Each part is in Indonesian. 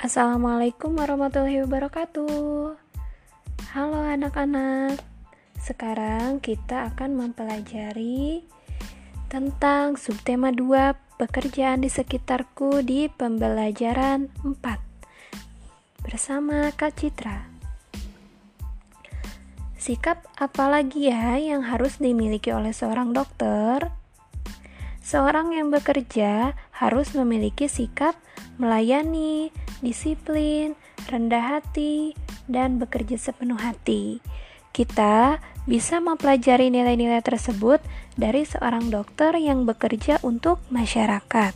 Assalamualaikum warahmatullahi wabarakatuh. Halo anak-anak. Sekarang kita akan mempelajari tentang subtema 2 pekerjaan di sekitarku di pembelajaran 4 bersama Kak Citra. Sikap apa lagi ya yang harus dimiliki oleh seorang dokter? Seorang yang bekerja harus memiliki sikap melayani, disiplin, rendah hati, dan bekerja sepenuh hati. Kita bisa mempelajari nilai-nilai tersebut dari seorang dokter yang bekerja untuk masyarakat.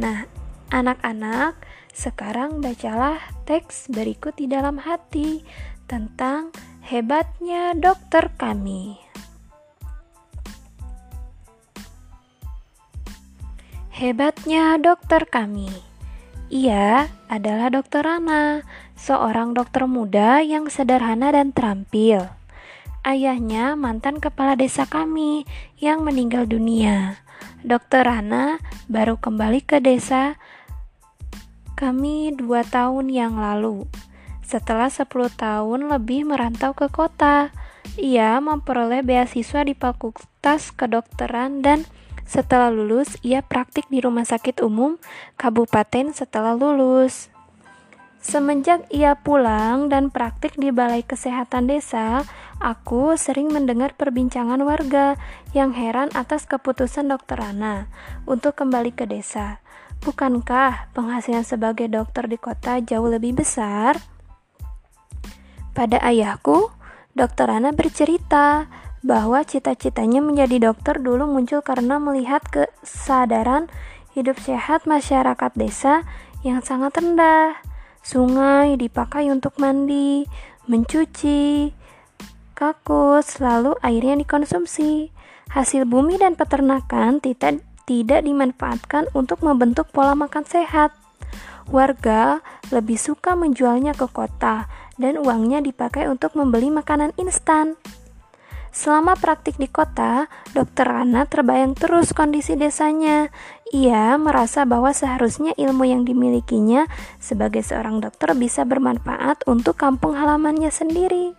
Nah, anak-anak, sekarang bacalah teks berikut di dalam hati tentang hebatnya dokter kami. Hebatnya dokter kami. Ia adalah Dokter Rana, seorang dokter muda yang sederhana dan terampil. Ayahnya mantan kepala desa kami yang meninggal dunia. Dokter Rana baru kembali ke desa kami dua tahun yang lalu. Setelah 10 tahun lebih merantau ke kota, ia memperoleh beasiswa di Fakultas Kedokteran dan setelah lulus, ia praktik di rumah sakit umum kabupaten setelah lulus. Semenjak ia pulang dan praktik di Balai Kesehatan Desa, aku sering mendengar perbincangan warga yang heran atas keputusan dokter Ana untuk kembali ke desa. Bukankah penghasilan sebagai dokter di kota jauh lebih besar? Pada ayahku, dokter Ana bercerita bahwa cita-citanya menjadi dokter dulu muncul karena melihat kesadaran hidup sehat masyarakat desa yang sangat rendah. Sungai dipakai untuk mandi, mencuci, kakus, lalu airnya dikonsumsi. Hasil bumi dan peternakan tidak tidak dimanfaatkan untuk membentuk pola makan sehat. Warga lebih suka menjualnya ke kota dan uangnya dipakai untuk membeli makanan instan. Selama praktik di kota, Dokter Rana terbayang terus kondisi desanya. Ia merasa bahwa seharusnya ilmu yang dimilikinya sebagai seorang dokter bisa bermanfaat untuk kampung halamannya sendiri.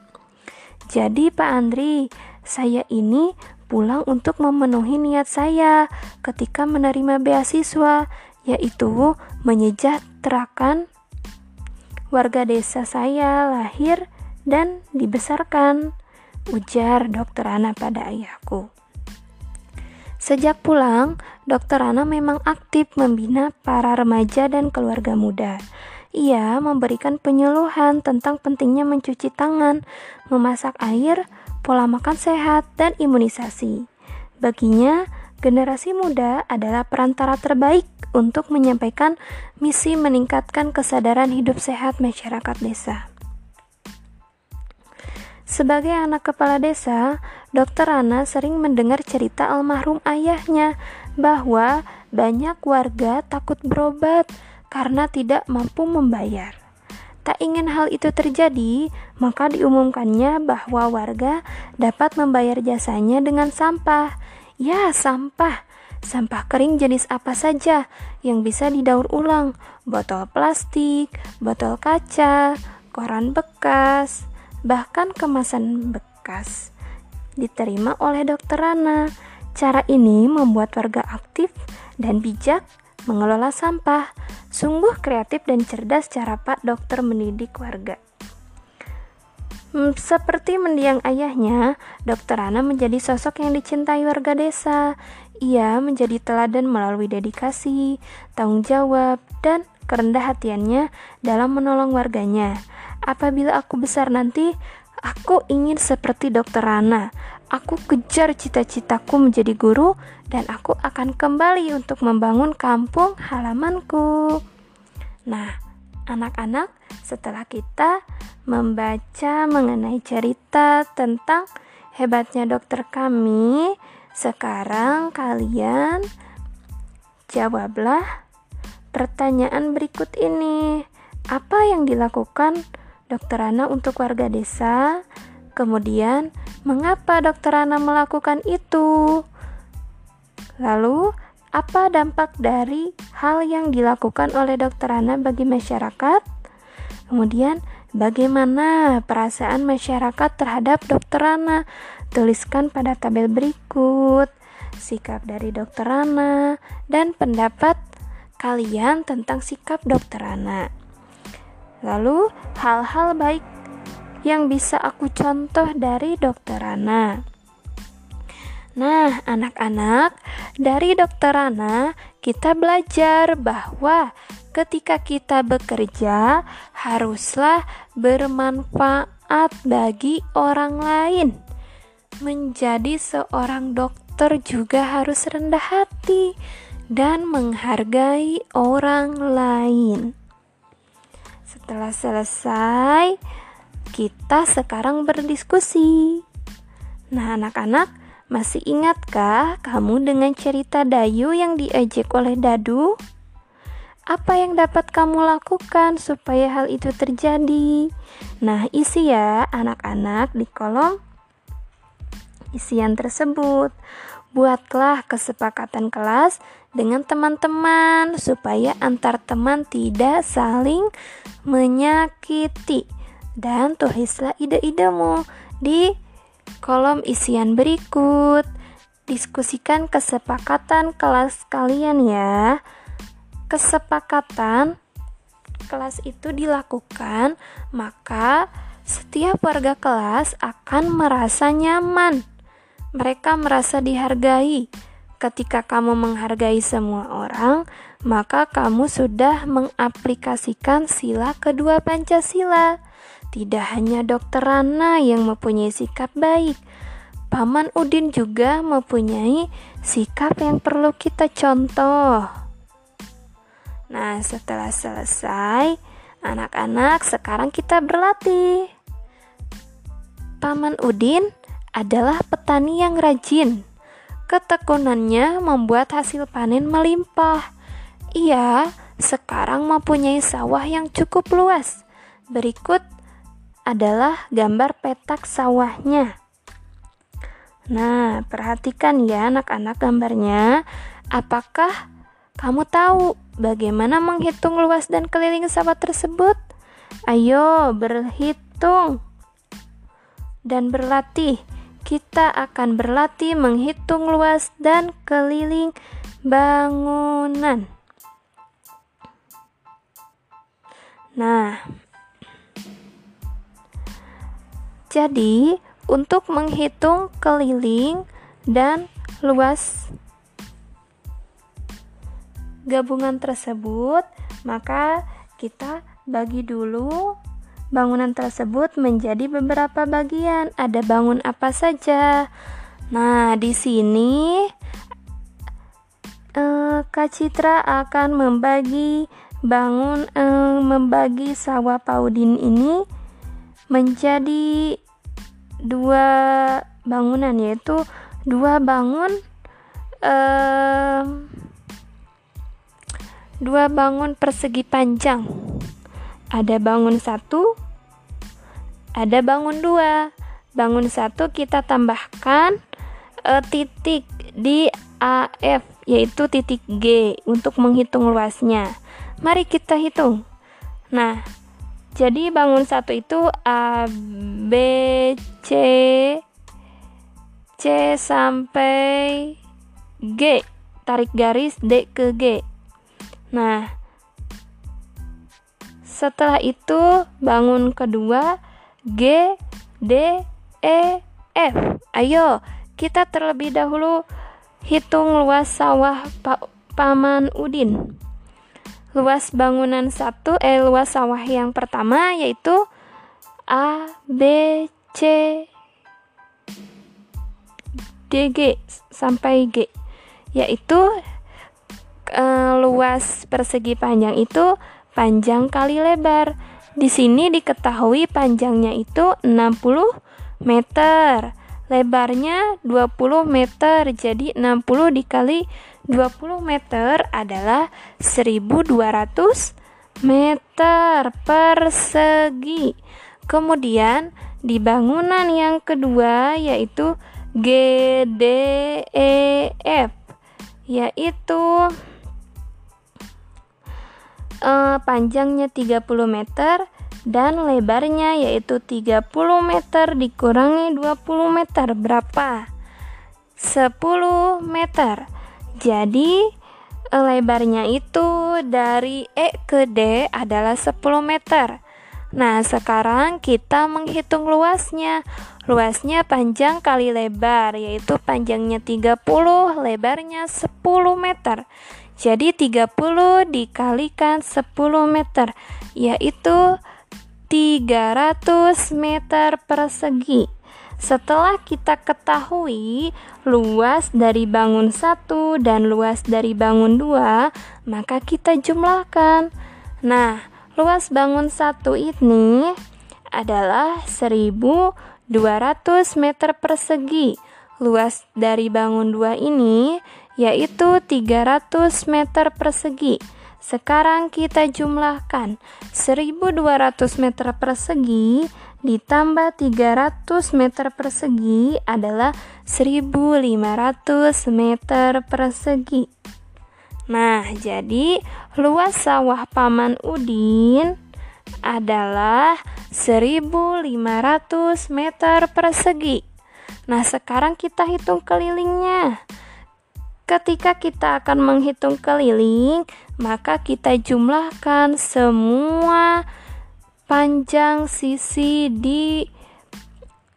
Jadi, Pak Andri, saya ini pulang untuk memenuhi niat saya ketika menerima beasiswa, yaitu menyejahterakan warga desa saya lahir dan dibesarkan ujar dokter Ana pada ayahku. Sejak pulang, dokter Ana memang aktif membina para remaja dan keluarga muda. Ia memberikan penyuluhan tentang pentingnya mencuci tangan, memasak air, pola makan sehat, dan imunisasi. Baginya, generasi muda adalah perantara terbaik untuk menyampaikan misi meningkatkan kesadaran hidup sehat masyarakat desa. Sebagai anak kepala desa, Dokter Ana sering mendengar cerita almarhum ayahnya bahwa banyak warga takut berobat karena tidak mampu membayar. Tak ingin hal itu terjadi, maka diumumkannya bahwa warga dapat membayar jasanya dengan sampah. Ya, sampah. Sampah kering jenis apa saja yang bisa didaur ulang? Botol plastik, botol kaca, koran bekas, bahkan kemasan bekas diterima oleh dokter Rana. Cara ini membuat warga aktif dan bijak mengelola sampah. Sungguh kreatif dan cerdas cara Pak Dokter mendidik warga. Hmm, seperti mendiang ayahnya, Dokter Rana menjadi sosok yang dicintai warga desa. Ia menjadi teladan melalui dedikasi, tanggung jawab, dan kerendah hatiannya dalam menolong warganya. Apabila aku besar nanti, aku ingin seperti dokter Rana. Aku kejar cita-citaku menjadi guru dan aku akan kembali untuk membangun kampung halamanku. Nah, anak-anak, setelah kita membaca mengenai cerita tentang hebatnya dokter kami, sekarang kalian jawablah pertanyaan berikut ini. Apa yang dilakukan Dokter Ana untuk warga desa. Kemudian, mengapa Dokter Ana melakukan itu? Lalu, apa dampak dari hal yang dilakukan oleh dokter Ana bagi masyarakat? Kemudian, bagaimana perasaan masyarakat terhadap dokter Ana? Tuliskan pada tabel berikut sikap dari dokter Ana dan pendapat kalian tentang sikap dokter Ana. Lalu, hal-hal baik yang bisa aku contoh dari dokter Ana. Nah, anak-anak, dari dokter Ana kita belajar bahwa ketika kita bekerja haruslah bermanfaat bagi orang lain. Menjadi seorang dokter juga harus rendah hati dan menghargai orang lain. Setelah selesai, kita sekarang berdiskusi. Nah, anak-anak, masih ingatkah kamu dengan cerita Dayu yang diejek oleh Dadu? Apa yang dapat kamu lakukan supaya hal itu terjadi? Nah, isi ya anak-anak di kolom isian tersebut. Buatlah kesepakatan kelas dengan teman-teman supaya antar teman tidak saling menyakiti. Dan tulislah ide-idemu di kolom isian berikut. Diskusikan kesepakatan kelas kalian ya. Kesepakatan kelas itu dilakukan, maka setiap warga kelas akan merasa nyaman. Mereka merasa dihargai. Ketika kamu menghargai semua orang, maka kamu sudah mengaplikasikan sila kedua Pancasila. Tidak hanya dokter Rana yang mempunyai sikap baik, Paman Udin juga mempunyai sikap yang perlu kita contoh. Nah, setelah selesai, anak-anak sekarang kita berlatih. Paman Udin adalah petani yang rajin. Ketekunannya membuat hasil panen melimpah. Ia sekarang mempunyai sawah yang cukup luas. Berikut adalah gambar petak sawahnya. Nah, perhatikan ya anak-anak gambarnya. Apakah kamu tahu bagaimana menghitung luas dan keliling sawah tersebut? Ayo berhitung dan berlatih. Kita akan berlatih menghitung luas dan keliling bangunan. Nah, jadi, untuk menghitung keliling dan luas gabungan tersebut, maka kita bagi dulu bangunan tersebut menjadi beberapa bagian. Ada bangun apa saja? Nah, di sini eh, Kak Citra akan membagi bangun eh, membagi sawah Paudin ini menjadi dua bangunan yaitu dua bangun um, dua bangun persegi panjang ada bangun satu ada bangun dua bangun satu kita tambahkan uh, titik di AF yaitu titik G untuk menghitung luasnya mari kita hitung nah jadi bangun satu itu A B C C sampai G. Tarik garis D ke G. Nah, setelah itu bangun kedua G D E F. Ayo, kita terlebih dahulu hitung luas sawah Pak Paman Udin. Luas bangunan satu eh luas sawah yang pertama yaitu A B C D G sampai G. Yaitu eh, luas persegi panjang itu panjang kali lebar di sini diketahui panjangnya itu 60 meter lebarnya 20 meter jadi 60 dikali 20 meter adalah 1200 meter persegi. Kemudian di bangunan yang kedua yaitu GDEF yaitu uh, panjangnya 30 meter dan lebarnya yaitu 30 meter dikurangi 20 meter berapa? 10 meter. Jadi lebarnya itu dari E ke D adalah 10 meter. Nah, sekarang kita menghitung luasnya. Luasnya panjang kali lebar, yaitu panjangnya 30, lebarnya 10 meter. Jadi 30 dikalikan 10 meter, yaitu 300 meter persegi. Setelah kita ketahui luas dari bangun satu dan luas dari bangun dua, maka kita jumlahkan. Nah, luas bangun satu ini adalah 1200 meter persegi. Luas dari bangun dua ini yaitu 300 meter persegi. Sekarang kita jumlahkan 1200 meter persegi ditambah 300 meter persegi adalah 1500 meter persegi. Nah, jadi luas sawah Paman Udin adalah 1500 meter persegi. Nah, sekarang kita hitung kelilingnya. Ketika kita akan menghitung keliling, maka kita jumlahkan semua panjang sisi di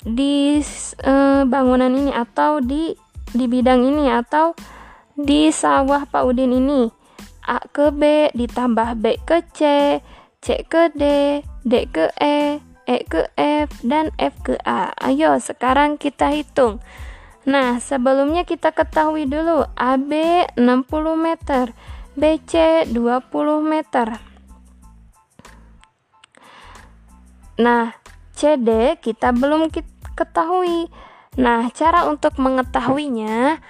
di uh, bangunan ini atau di di bidang ini atau di sawah Pak Udin ini. A ke B ditambah B ke C C ke D D ke E E ke F dan F ke A. Ayo sekarang kita hitung nah sebelumnya kita ketahui dulu AB 60 meter BC 20 meter Nah, CD kita belum ketahui. Nah, cara untuk mengetahuinya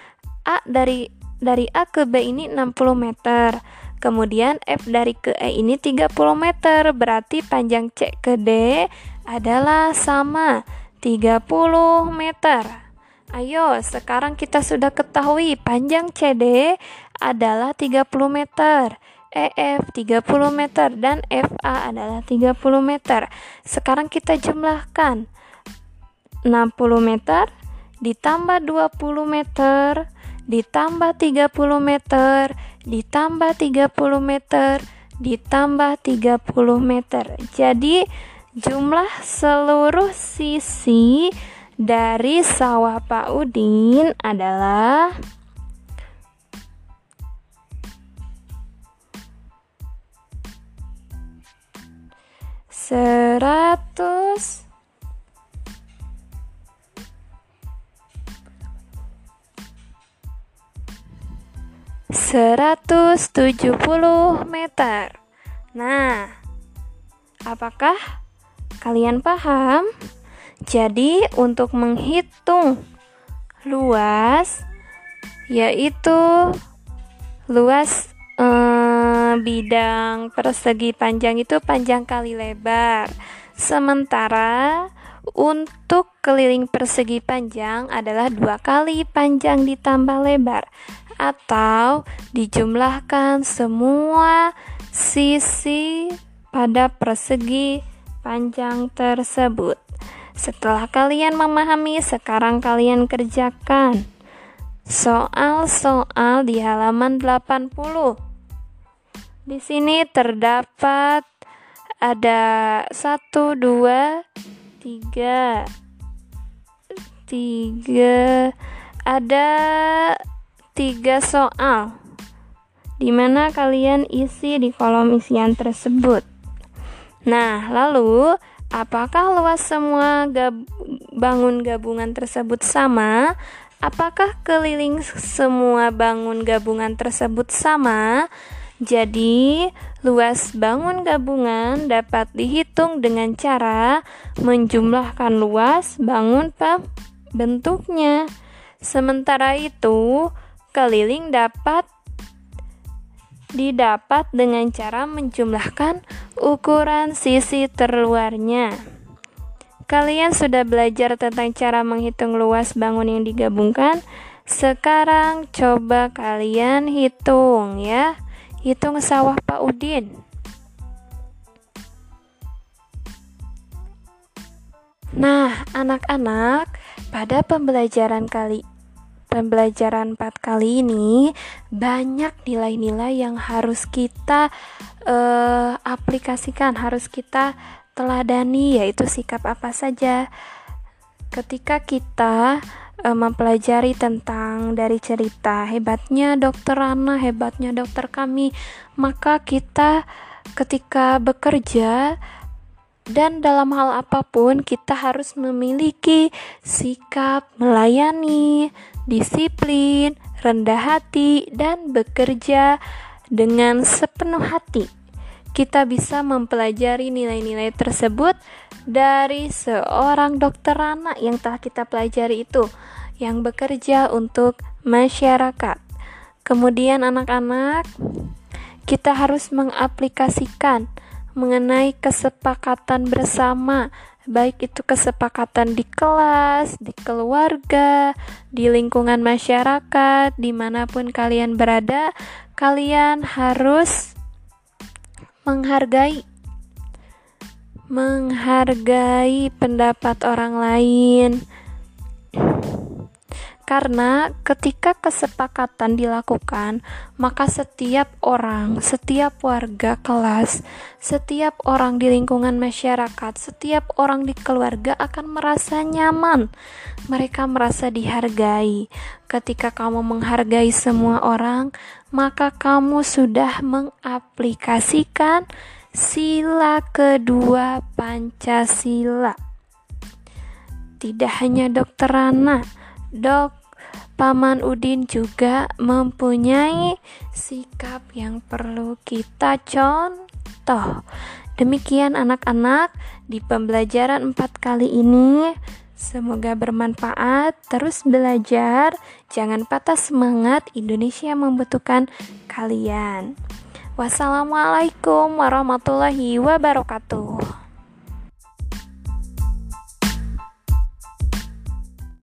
A dari dari A ke B ini 60 meter. Kemudian F dari ke E ini 30 meter. Berarti panjang C ke D adalah sama 30 meter. Ayo, sekarang kita sudah ketahui panjang CD adalah 30 meter. EF 30 meter dan FA adalah 30 meter. Sekarang kita jumlahkan 60 meter ditambah 20 meter ditambah 30 meter ditambah 30 meter ditambah 30 meter. Jadi jumlah seluruh sisi dari sawah Pak Udin adalah seratus seratus tujuh puluh meter. Nah, apakah kalian paham? Jadi, untuk menghitung luas, yaitu luas bidang persegi panjang itu panjang kali lebar. Sementara untuk keliling persegi panjang adalah dua kali panjang ditambah lebar atau dijumlahkan semua sisi pada persegi panjang tersebut. Setelah kalian memahami, sekarang kalian kerjakan soal-soal di halaman 80. Di sini terdapat ada satu, dua, tiga, tiga, ada tiga soal di mana kalian isi di kolom isian tersebut. Nah, lalu apakah luas semua gab bangun gabungan tersebut sama? Apakah keliling semua bangun gabungan tersebut sama? Jadi, luas bangun gabungan dapat dihitung dengan cara menjumlahkan luas bangun bentuknya. Sementara itu, keliling dapat didapat dengan cara menjumlahkan ukuran sisi terluarnya. Kalian sudah belajar tentang cara menghitung luas bangun yang digabungkan? Sekarang coba kalian hitung ya. Hitung sawah Pak Udin. Nah, anak-anak, pada pembelajaran kali pembelajaran 4 kali ini banyak nilai-nilai yang harus kita uh, aplikasikan, harus kita teladani yaitu sikap apa saja. Ketika kita uh, mempelajari tentang dari cerita hebatnya dokter Rana, hebatnya dokter kami, maka kita ketika bekerja dan dalam hal apa pun, kita harus memiliki sikap melayani, disiplin, rendah hati, dan bekerja dengan sepenuh hati. Kita bisa mempelajari nilai-nilai tersebut dari seorang dokter anak yang telah kita pelajari itu, yang bekerja untuk masyarakat. Kemudian, anak-anak, kita harus mengaplikasikan mengenai kesepakatan bersama, baik itu kesepakatan di kelas, di keluarga, di lingkungan masyarakat, di mana pun kalian berada, kalian harus menghargai. Menghargai pendapat orang lain karena ketika kesepakatan dilakukan, maka setiap orang, setiap warga kelas, setiap orang di lingkungan masyarakat, setiap orang di keluarga akan merasa nyaman. Mereka merasa dihargai. Ketika kamu menghargai semua orang, maka kamu sudah mengaplikasikan sila kedua Pancasila. Tidak hanya dokter Rana, Dok, Paman Udin juga mempunyai sikap yang perlu kita contoh. Demikian anak-anak di pembelajaran empat kali ini. Semoga bermanfaat, terus belajar, jangan patah semangat, Indonesia membutuhkan kalian. Wassalamualaikum warahmatullahi wabarakatuh.